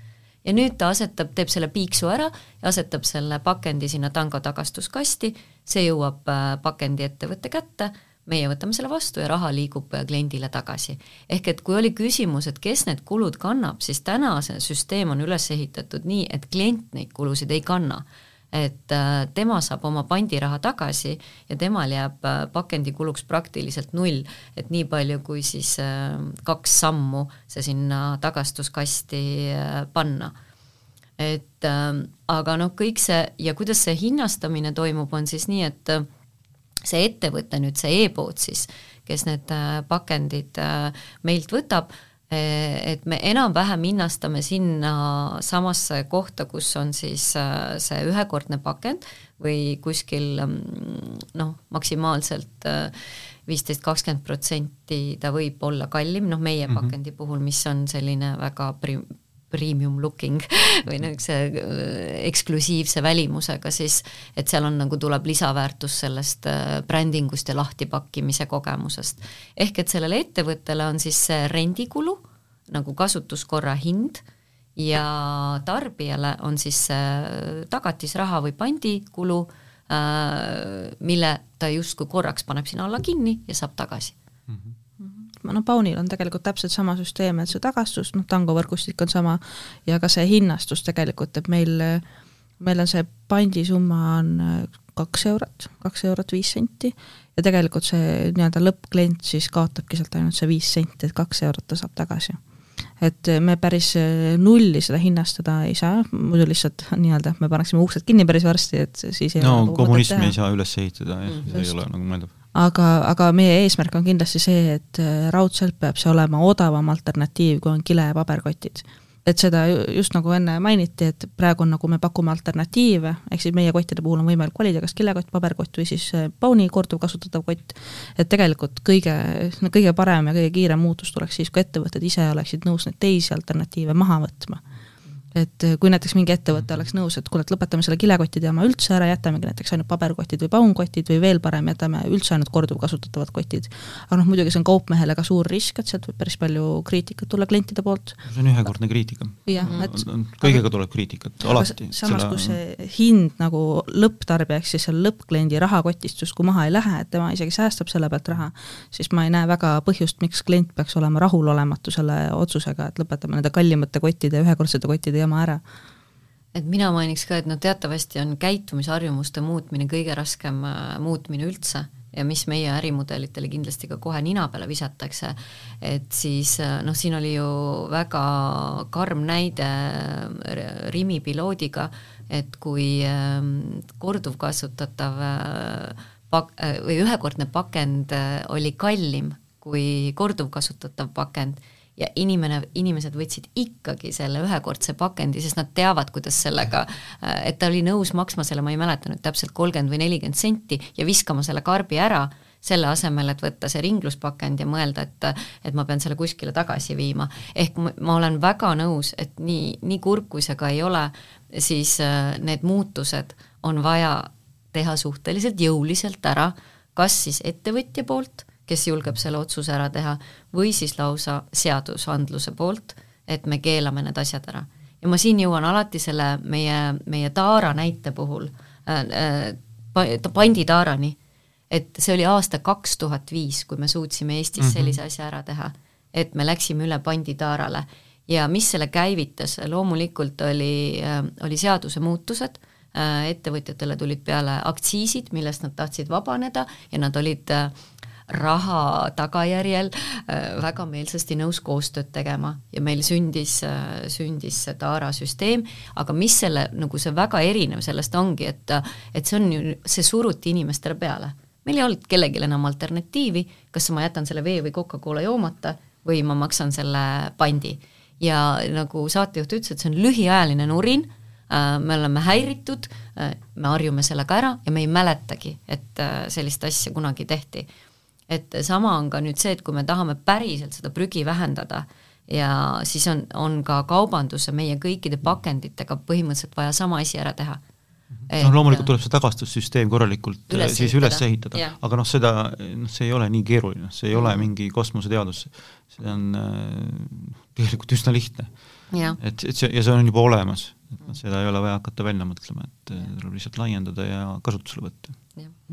ja nüüd ta asetab, teeb selle piiksu ära ja asetab selle pakendi sinna tango tagastuskasti, see jõuab äh, pakendiettevõtte kätte, meie võtame selle vastu ja raha liigub äh, kliendile tagasi. ehk et kui oli küsimus, et kes need kulud kannab, siis täna see süsteem on üles ehitatud nii, et klient neid kulusid ei kanna et äh, tema saab oma pandiraha tagasi ja temal jääb äh, pakendikuluks praktiliselt null, et nii palju, kui siis äh, kaks sammu see sinna tagastuskasti panna. et aga noh, kõik see ja kuidas see hinnastamine toimub, on siis nii, et see ettevõte nüüd, see e-pood siis, kes need pakendid meilt võtab, et me enam-vähem hinnastame sinna samasse kohta, kus on siis äh, see ühekordne pakend või kuskil mm, noh, maksimaalselt äh, viisteist, kakskümmend protsenti ta võib olla kallim, noh meie mm -hmm. pakendi puhul, mis on selline väga prim-, premium looking või niisuguse äh, eksklusiivse välimusega, siis et seal on nagu, tuleb lisaväärtus sellest äh, brändingust ja lahtipakkimise kogemusest. ehk et sellele ettevõttele on siis see rendikulu nagu kasutuskorra hind ja tarbijale on siis see tagatisraha või pandikulu, äh, mille ta justkui korraks paneb sinna alla kinni ja saab tagasi mm. -hmm no Paunil on tegelikult täpselt sama süsteem, et see tagastus, noh, Tango võrgustik on sama, ja ka see hinnastus tegelikult, et meil, meil on see pandisumma on kaks eurot, kaks eurot viis senti, ja tegelikult see nii-öelda lõppklient siis kaotabki sealt ainult see viis senti, et kaks eurot ta saab tagasi. Et me päris nulli seda hinnastada ei saa, muidu lihtsalt nii-öelda me paneksime uksed kinni päris varsti, et siis ei no kommunismi ei saa üles ehitada, jah mm,, see ei ole nagu mõeldav aga, aga meie eesmärk on kindlasti see, et äh, raudselt peab see olema odavam alternatiiv, kui on kile- ja paberkotid. et seda ju- just nagu enne mainiti, et praegu on nagu me pakume alternatiive, ehk siis meie kottide puhul on võimalik valida kas kilekott, paberkott või siis äh, Bowni korduvkasutatav kott, et tegelikult kõige, kõige parem ja kõige kiirem muutus tuleks siis, kui ettevõtted ise oleksid nõus neid teisi alternatiive maha võtma et eh, kui näiteks mingi ettevõte oleks nõus, et kuule, et lõpetame selle kilekottide jama üldse ära, jätamegi näiteks ainult paberkotid või paunkotid või veel parem, jätame üldse ainult korduvkasutatavad kotid. aga noh, muidugi see on kaupmehele ka suur risk, et sealt võib päris palju kriitikat tulla klientide poolt. see on ühekordne kriitika. jah, et kõigega tuleb kriitikat, alati. samas selle..., kui see hind nagu lõpptarbijaks siis seal lõppkliendi rahakotist justkui maha ei lähe, et tema isegi säästab selle pealt raha, siis ma ei näe väga põhjust, miks klient peaks olema rahulolematu selle otsusega, et lõpetame nende kallimate kottide, ühekordsete kottide jama ära. Et mina mainiks ka, et noh, teatavasti on käitumisharjumuste muutmine kõige raskem äh, muutmine üldse ja mis meie ärimudelitele kindlasti ka kohe nina peale visatakse, et siis äh, noh, siin oli ju väga karm näide äh, Rimi piloodiga, et kui ähm, korduvkasutatav pak-, või ühekordne pakend oli kallim kui korduvkasutatav pakend ja inimene, inimesed võtsid ikkagi selle ühekordse pakendi, sest nad teavad, kuidas sellega, et ta oli nõus maksma selle, ma ei mäleta nüüd täpselt, kolmkümmend või nelikümmend senti ja viskama selle karbi ära, selle asemel, et võtta see ringluspakend ja mõelda, et et ma pean selle kuskile tagasi viima. ehk ma, ma olen väga nõus, et nii, nii kurb kui see ka ei ole, siis äh, need muutused on vaja teha suhteliselt jõuliselt ära, kas siis ettevõtja poolt kes julgeb selle otsuse ära teha, või siis lausa seadusandluse poolt, et me keelame need asjad ära. ja ma siin jõuan alati selle meie, meie Taara näite puhul äh, äh, panditaarani, et see oli aasta kaks tuhat viis, kui me suutsime Eestis mm -hmm. sellise asja ära teha, et me läksime üle panditaarale ja mis selle käivitas, loomulikult oli äh,, oli seadusemuutused äh,, ettevõtjatele tulid peale aktsiisid, millest nad tahtsid vabaneda ja nad olid äh, raha tagajärjel äh, väga meelsasti nõus koostööd tegema ja meil sündis, äh, sündis see Taara süsteem, aga mis selle, nagu see väga erinev sellest ongi, et et see on ju, see suruti inimestele peale. meil ei olnud kellelgi enam alternatiivi, kas ma jätan selle vee või Coca-Cola joomata või ma maksan selle pandi. ja nagu saatejuht ütles, et see on lühiajaline nurin, äh, me oleme häiritud, me harjume sellega ära ja me ei mäletagi, et sellist asja kunagi tehti et sama on ka nüüd see, et kui me tahame päriselt seda prügi vähendada ja siis on, on ka kaubanduse meie kõikide pakenditega põhimõtteliselt vaja sama asi ära teha. noh, loomulikult tuleb see tagastussüsteem korralikult üles siis ehitada. üles ehitada, aga noh, seda, noh, see ei ole nii keeruline, see ei mm. ole mingi kosmoseteadus, see on äh, tegelikult üsna lihtne. et, et see, ja see on juba olemas, et noh, seda ei ole vaja hakata välja mõtlema, et tuleb lihtsalt laiendada ja kasutusele võtta.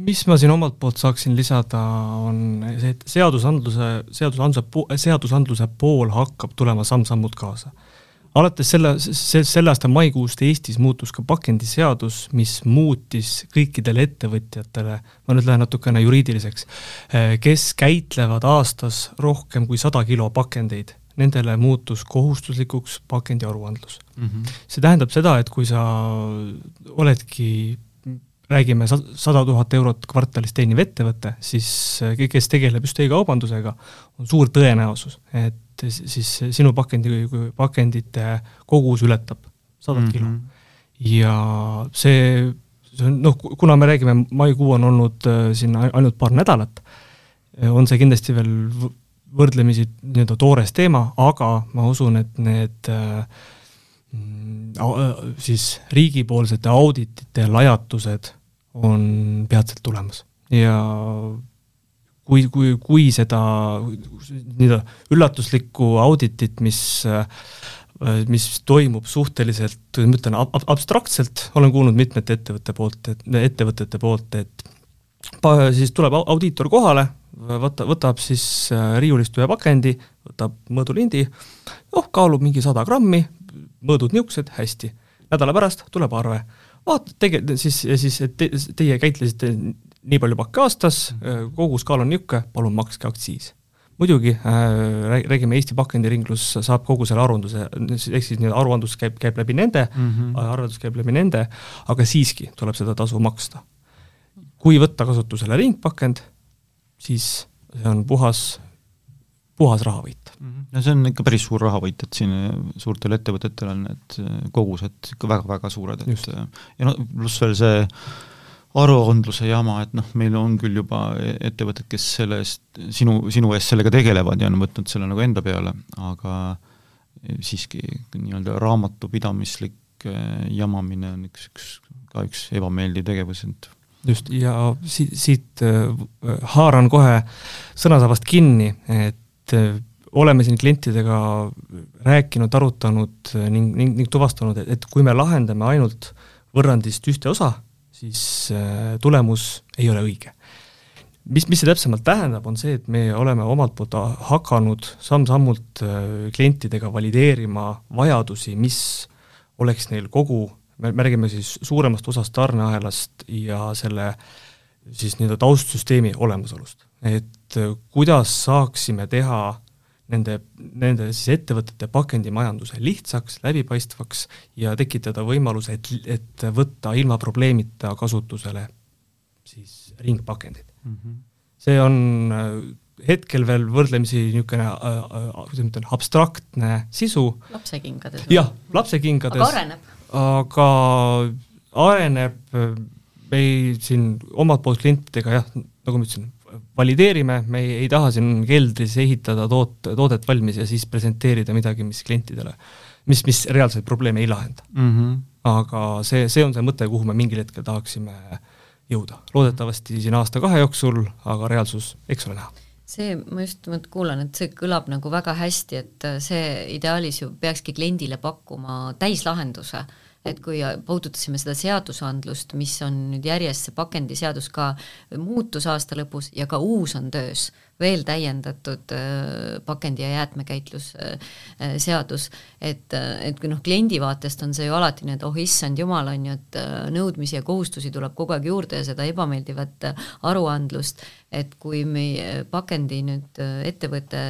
Mis ma siin omalt poolt saaksin lisada, on see, et seadusandluse, seadusandluse, seadusandluse pool hakkab tulema samm-sammult kaasa. alates selle, selle aasta maikuust Eestis muutus ka pakendiseadus, mis muutis kõikidele ettevõtjatele, ma nüüd lähen natukene juriidiliseks, kes käitlevad aastas rohkem kui sada kilo pakendeid nendele muutus kohustuslikuks pakendiaruandlus mm. -hmm. see tähendab seda, et kui sa oledki räägime sada tuhat eurot kvartalis teeniv ettevõte, siis kes tegeleb just e-kaubandusega, on suur tõenäosus, et siis sinu pakendi, pakendite kogus ületab sadat mm -hmm. kilo. ja see, see on noh, kuna me räägime, maikuu on olnud äh, siin ainult paar nädalat, on see kindlasti veel võrdlemisi nii-öelda toores teema, aga ma usun, et need äh, siis riigipoolsete auditite lajatused on peatselt tulemas. Ja kui, kui, kui seda nii-öelda üllatuslikku auditit, mis mis toimub suhteliselt, ma ütlen ab, abstraktselt, olen kuulnud mitmete ettevõtte poolt, et ettevõtete poolt, et siis tuleb audiitor kohale, võta, võtab siis äh, riiulist ühe pakendi, võtab mõõdulindi, noh, kaalub mingi sada grammi, mõõdud niisugused, hästi. nädala pärast tuleb arve vaata, tegelikult siis, siis te, teie käitlesite nii palju pakke aastas, koguskaal on niisugune, palun makske aktsiis. muidugi äh, räägime, Eesti pakendiringlus saab kogu selle aruandluse, ehk siis nii-öelda aruandlus käib, käib läbi nende mm, -hmm. arveldus käib läbi nende, aga siiski tuleb seda tasu maksta. kui võtta kasutusele ringpakend, siis see on puhas puhas rahavõit. no see on ikka päris suur rahavõit, et siin suurtel ettevõtetel on need kogused ikka väga-väga suured, et Just. ja no pluss veel see aruandluse jama, et noh, meil on küll juba ettevõtted, kes selle eest, sinu, sinu eest sellega tegelevad ja on võtnud selle nagu enda peale, aga siiski nii-öelda raamatupidamislik eh, jamamine on üks, üks, ka üks ebameeldiv tegevus, et just, ja siit, siit äh, haaran kohe sõnasabast kinni, et äh, oleme siin klientidega rääkinud, arutanud ning, ning, ning tuvastanud, et, kui me lahendame ainult võrrandist ühte osa, siis äh, tulemus ei ole õige. mis, mis see täpsemalt tähendab, on see, et me oleme omalt poolt hakanud samm-sammult äh, klientidega valideerima vajadusi, mis oleks neil kogu, me, me räägime siis suuremast osast tarneahelast ja selle siis nii-öelda taustsüsteemi olemasolust. et äh, kuidas saaksime teha nende, nende siis ettevõtete pakendimajanduse lihtsaks, läbipaistvaks ja tekitada võimaluse, et, et võtta ilma probleemita kasutusele siis ringpakendid mm. -hmm. see on äh, hetkel veel võrdlemisi niisugune äh, äh,, kuidas ma ütlen, abstraktne sisu. lapsekingades. jah, lapsekingades. aga areneb. Aga areneb, me siin omalt poolt klientidega jah, nagu ma ütlesin, valideerime, me ei, ei taha siin keldris ehitada toot, toodet valmis ja siis presenteerida midagi, mis klientidele, mis, mis reaalseid probleeme ei lahenda mm. -hmm. aga see, see on see mõte, kuhu me mingil hetkel tahaksime jõuda. loodetavasti siin aasta-kahe jooksul, aga reaalsus, eks ole näha see, ma just mõt-, kuulan, et see kõlab nagu väga hästi, et see ideaalis ju peakski kliendile pakkuma täislahenduse et kui puudutasime seda seadusandlust, mis on nüüd järjest, see pakendiseadus ka muutus aasta lõpus ja ka uus on töös, veel täiendatud äh, pakendi- ja jäätmekäitlusseadus, et, et kui noh, kliendi vaatest on see ju alati nii, et oh issand jumal, on ju, et äh, nõudmisi ja kohustusi tuleb kogu aeg juurde ja seda ebameeldivat äh, aruandlust, et kui meie pakendi nüüd ettevõte,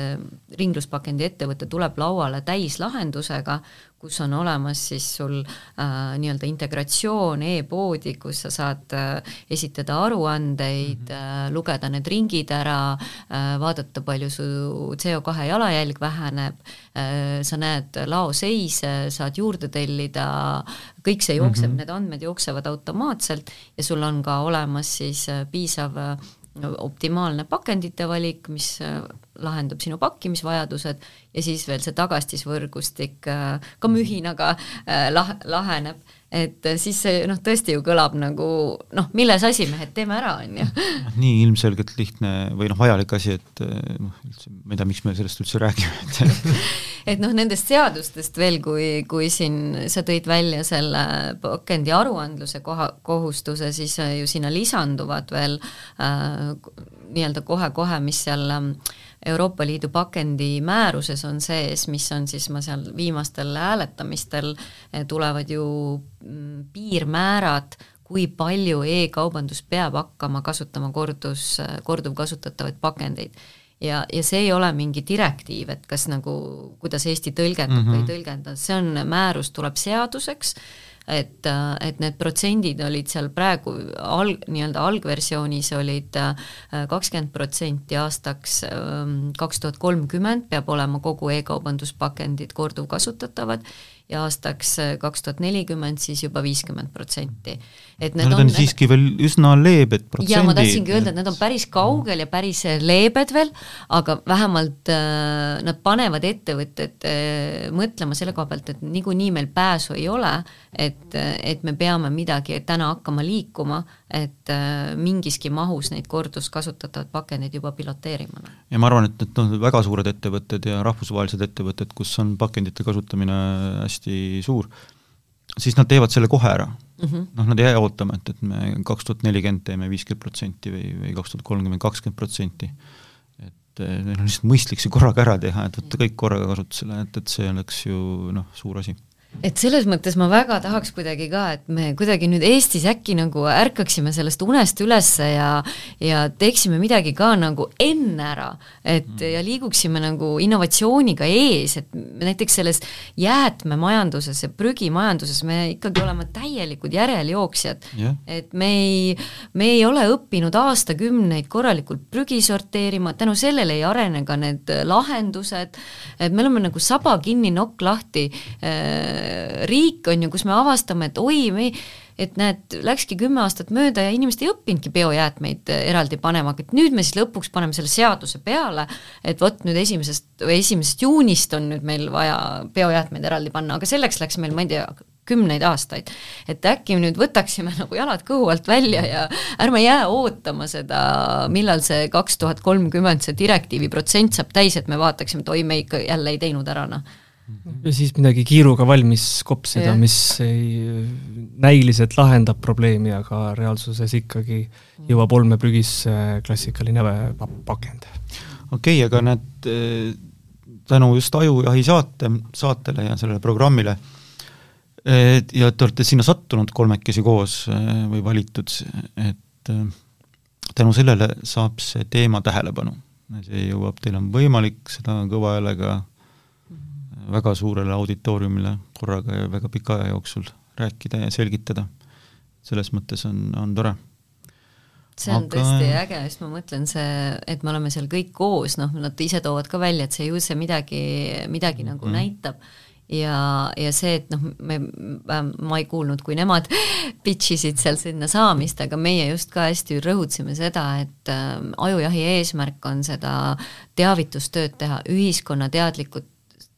ringluspakendi ettevõte tuleb lauale täislahendusega, kus on olemas siis sul äh, nii-öelda integratsioon e-poodi, kus sa saad äh, esitada aruandeid mm, -hmm. äh, lugeda need ringid ära äh,, vaadata, palju su CO2 jalajälg väheneb äh,, sa näed laoseise, saad juurde tellida, kõik see jookseb mm, -hmm. need andmed jooksevad automaatselt ja sul on ka olemas siis äh, piisav äh, optimaalne pakendite valik, mis äh, lahendab sinu pakkimisvajadused ja siis veel see tagastisvõrgustik äh, ka mühinaga äh, lah-, laheneb, et siis see noh, tõesti ju kõlab nagu noh, milles asi, mehed, teeme ära, on ju. nii ilmselgelt lihtne või noh, vajalik asi, et noh, üldse ma ei tea, miks me sellest üldse räägime, et et noh, nendest seadustest veel, kui, kui siin sa tõid välja selle pakendi aruandluse koha, kohustuse, siis ju sinna lisanduvad veel äh, nii-öelda kohe-kohe, mis seal ähm, Euroopa Liidu pakendi määruses on sees, mis on siis, ma seal viimastel hääletamistel eh, tulevad ju mm, piirmäärad, kui palju e-kaubandus peab hakkama kasutama kordus, korduvkasutatavaid pakendeid ja, ja see ei ole mingi direktiiv, et kas nagu, kuidas Eesti tõlgendab mm -hmm. või ei mhm. tõlgenda, see on, määrus tuleb seaduseks, et, et need protsendid olid seal praegu alg, nii-öelda algversioonis olid kakskümmend protsenti aastaks ähm, kaks tuhat kolmkümmend peab olema kogu e-kaubanduspakendid korduvkasutatavad ja aastaks äh, kaks tuhat nelikümmend siis juba viiskümmend protsenti. et need no, on, on siiski veel üsna leebed protsendid. ja ma tahtsingi öelda, et need on päris kaugel ja päris äh, leebed veel, aga vähemalt äh, nad panevad ettevõtted äh, mõtlema selle koha pealt, et niikuinii meil pääsu ei ole, et, et me peame midagi täna hakkama liikuma, et äh, mingiski mahus neid korduskasutatavaid pakendeid juba piloteerima. ja ma arvan, et need on väga suured ettevõtted ja rahvusvahelised ettevõtted, kus on pakendite kasutamine hästi suur, siis nad teevad selle kohe ära. Mm -hmm.. noh, nad ei jää ootama, et, et me kaks tuhat nelikümmend teeme viiskümmend protsenti või, või kaks tuhat kolmkümmend kakskümmend protsenti. et neil on lihtsalt mõistlik see korraga ära teha, et võtta kõik korraga kasutusele, et, et see oleks ju noh, suur asi et selles mõttes ma väga tahaks kuidagi ka, et me kuidagi nüüd Eestis äkki nagu ärkaksime sellest unest ülesse ja ja teeksime midagi ka nagu enne ära, et mm. ja liiguksime nagu innovatsiooniga ees, et näiteks selles jäätmemajanduses ja prügimajanduses me ikkagi oleme täielikud järeljooksjad yeah.. et me ei, me ei ole õppinud aastakümneid korralikult prügi sorteerima, tänu sellele ei arene ka need lahendused, et me oleme nagu saba kinni, nokk lahti äh, riik, on ju, kus me avastame, et oi, me et näed, läkski kümme aastat mööda ja inimesed ei õppinudki biojäätmeid äh, eraldi panema, et nüüd me siis lõpuks paneme selle seaduse peale, et vot nüüd esimesest või esimesest juunist on nüüd meil vaja biojäätmeid eraldi panna, aga selleks läks meil, ma ei tea, kümneid aastaid. et äkki nüüd võtaksime nagu jalad kõhu alt välja ja ärme jää ootama seda, millal see kaks tuhat kolmkümmend see direktiivi protsent saab täis, et me vaataksime, et oi, me ikka jälle ei teinud ära, noh ja siis midagi kiiruga valmis kopsida, mis ei, näiliselt lahendab probleemi, aga reaalsuses ikkagi jõuab olmeprügisse klassikaline pakend. okei okay,, aga näed, eh, tänu just Ajujahi saate, saatele ja sellele programmile ja te olete sinna sattunud kolmekesi koos eh, või valitud, et eh, tänu sellele saab see teema tähelepanu. see jõuab, teil on võimalik seda kõva häälega väga suurele auditooriumile korraga ja väga pika aja jooksul rääkida ja selgitada. selles mõttes on, on tore see on Aga... tõesti äge, sest ma mõtlen see, et me oleme seal kõik koos, noh, nad ise toovad ka välja, et see ju see midagi, midagi nagu mm. näitab ja, ja see, et noh, me, ma ei kuulnud, kui nemad pitch isid seal sinna saamist, aga meie just ka hästi rõhutasime seda, et äh, ajujahi eesmärk on seda teavitustööd teha, ühiskonna teadlikud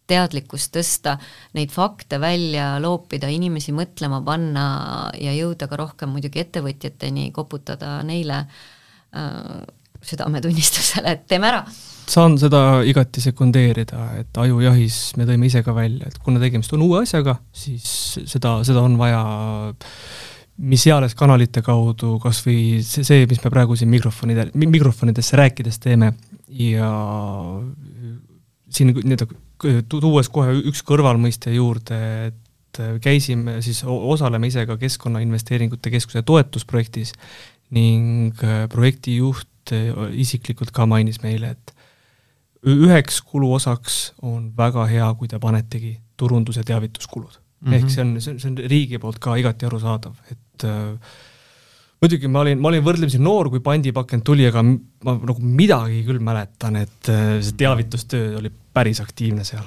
teadlikkust tõsta, neid fakte välja loopida, inimesi mõtlema panna ja jõuda ka rohkem muidugi ettevõtjateni, koputada neile äh, südametunnistusele, et teeme ära. saan seda igati sekundeerida, et ajujahis me tõime ise ka välja, et kuna tegemist on uue asjaga, siis seda, seda on vaja mis eales kanalite kaudu, kas või see, see, mis me praegu siin mikrofonide, mikrofonidesse rääkides teeme ja siin nii-öelda tuues kohe üks kõrvalmõiste juurde, et käisime siis, osaleme ise ka Keskkonnainvesteeringute Keskuse toetusprojektis ning äh, projektijuht äh, isiklikult ka mainis meile, et üheks kuluosaks on väga hea, kui te panetegi turundus- ja teavituskulud mm. -hmm. ehk see on, see on, see on riigi poolt ka igati arusaadav, et äh, muidugi ma olin, ma olin võrdlemisi noor, kui pandipakend tuli, aga ma nagu midagi küll mäletan, et see teavitustöö oli päris aktiivne seal.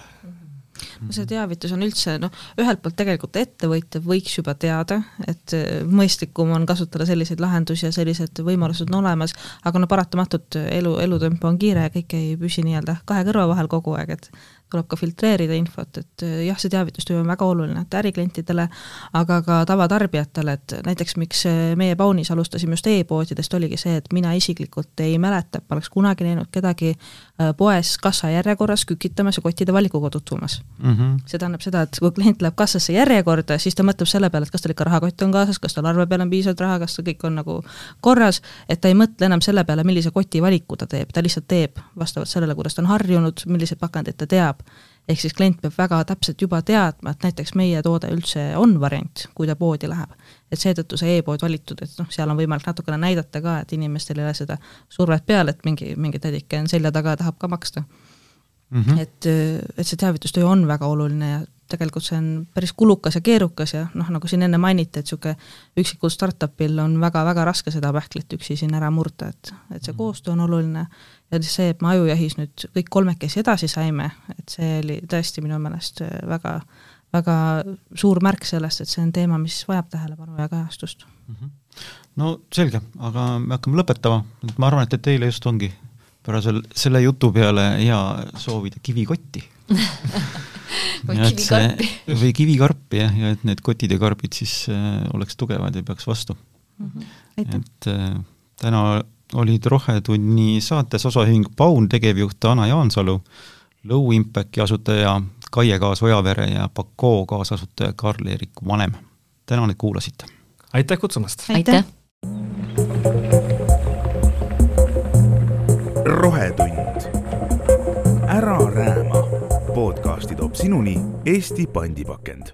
No see teavitus on üldse noh, ühelt poolt tegelikult ettevõtja võiks juba teada, et äh, mõistlikum on kasutada selliseid lahendusi ja sellised võimalused on olemas, aga no paratamatult elu, elutempo on kiire ja kõik ei püsi nii-öelda kahe kõrva vahel kogu aeg, et tuleb ka filtreerida infot, et äh, jah, see teavitustöö on väga oluline, et äriklientidele, aga ka tavatarbijatele, et näiteks miks äh, meie Paunis alustasime just e-poodidest, oligi see, et mina isiklikult ei mäleta, et ma oleks kunagi näinud kedagi äh, poes kassajärjekorras kükitamas ja kottide valikuga tutvumas mm. -hmm. see tähendab seda, et kui klient läheb kassasse järjekorda, siis ta mõtleb selle peale, et kas tal ikka rahakott on kaasas, kas tal arve peal on piisavalt raha, kas kõik on nagu korras, et ta ei mõtle enam selle peale, millise koti valiku ta teeb, ta lihtsalt teeb vastavalt sellele, kuidas ta on harjunud, milliseid pakendeid ta teab, saab. ehk siis klient peab väga täpselt juba teadma, et näiteks meie toode üldse on variant, kui ta poodi läheb. et seetõttu see e-pood valitud, et noh, seal on võimalik natukene näidata ka, et inimestel ei ole seda survet peal, et mingi, mingi tädike on selja taga ja tahab ka maksta mm. -hmm. et, et see teavitustöö on väga oluline ja tegelikult see on päris kulukas ja keerukas ja noh, nagu siin enne mainiti, et niisugune üksikul startupil on väga-väga raske seda pähklit üksi siin ära murda, et, et see mhm. koostöö on oluline ja see, et me ajujahis nüüd kõik kolmekesi edasi saime, et see oli tõesti minu meelest väga, väga suur märk sellest, et see on teema, mis vajab tähelepanu ja kajastust mm. -hmm. no selge, aga me hakkame lõpetama, et ma arvan, et, et teile just ongi pärasel selle jutu peale hea soovida kivikotti või kivikarpi. või kivikarpi jah, ja et need kotid ja karbid siis äh, oleks tugevad ja peaks vastu mm. -hmm. et äh, täna olid Rohetunni saates osaühing Paun tegevjuht Ana Jaansalu, Low Impacti asutaja Kaie Kaas-Ojavere ja Pakoo kaasasutaja Karl-Erik Vanem. tänan, et kuulasite! aitäh kutsumast! aitäh! rohetund. Sinuni Eesti pandipakend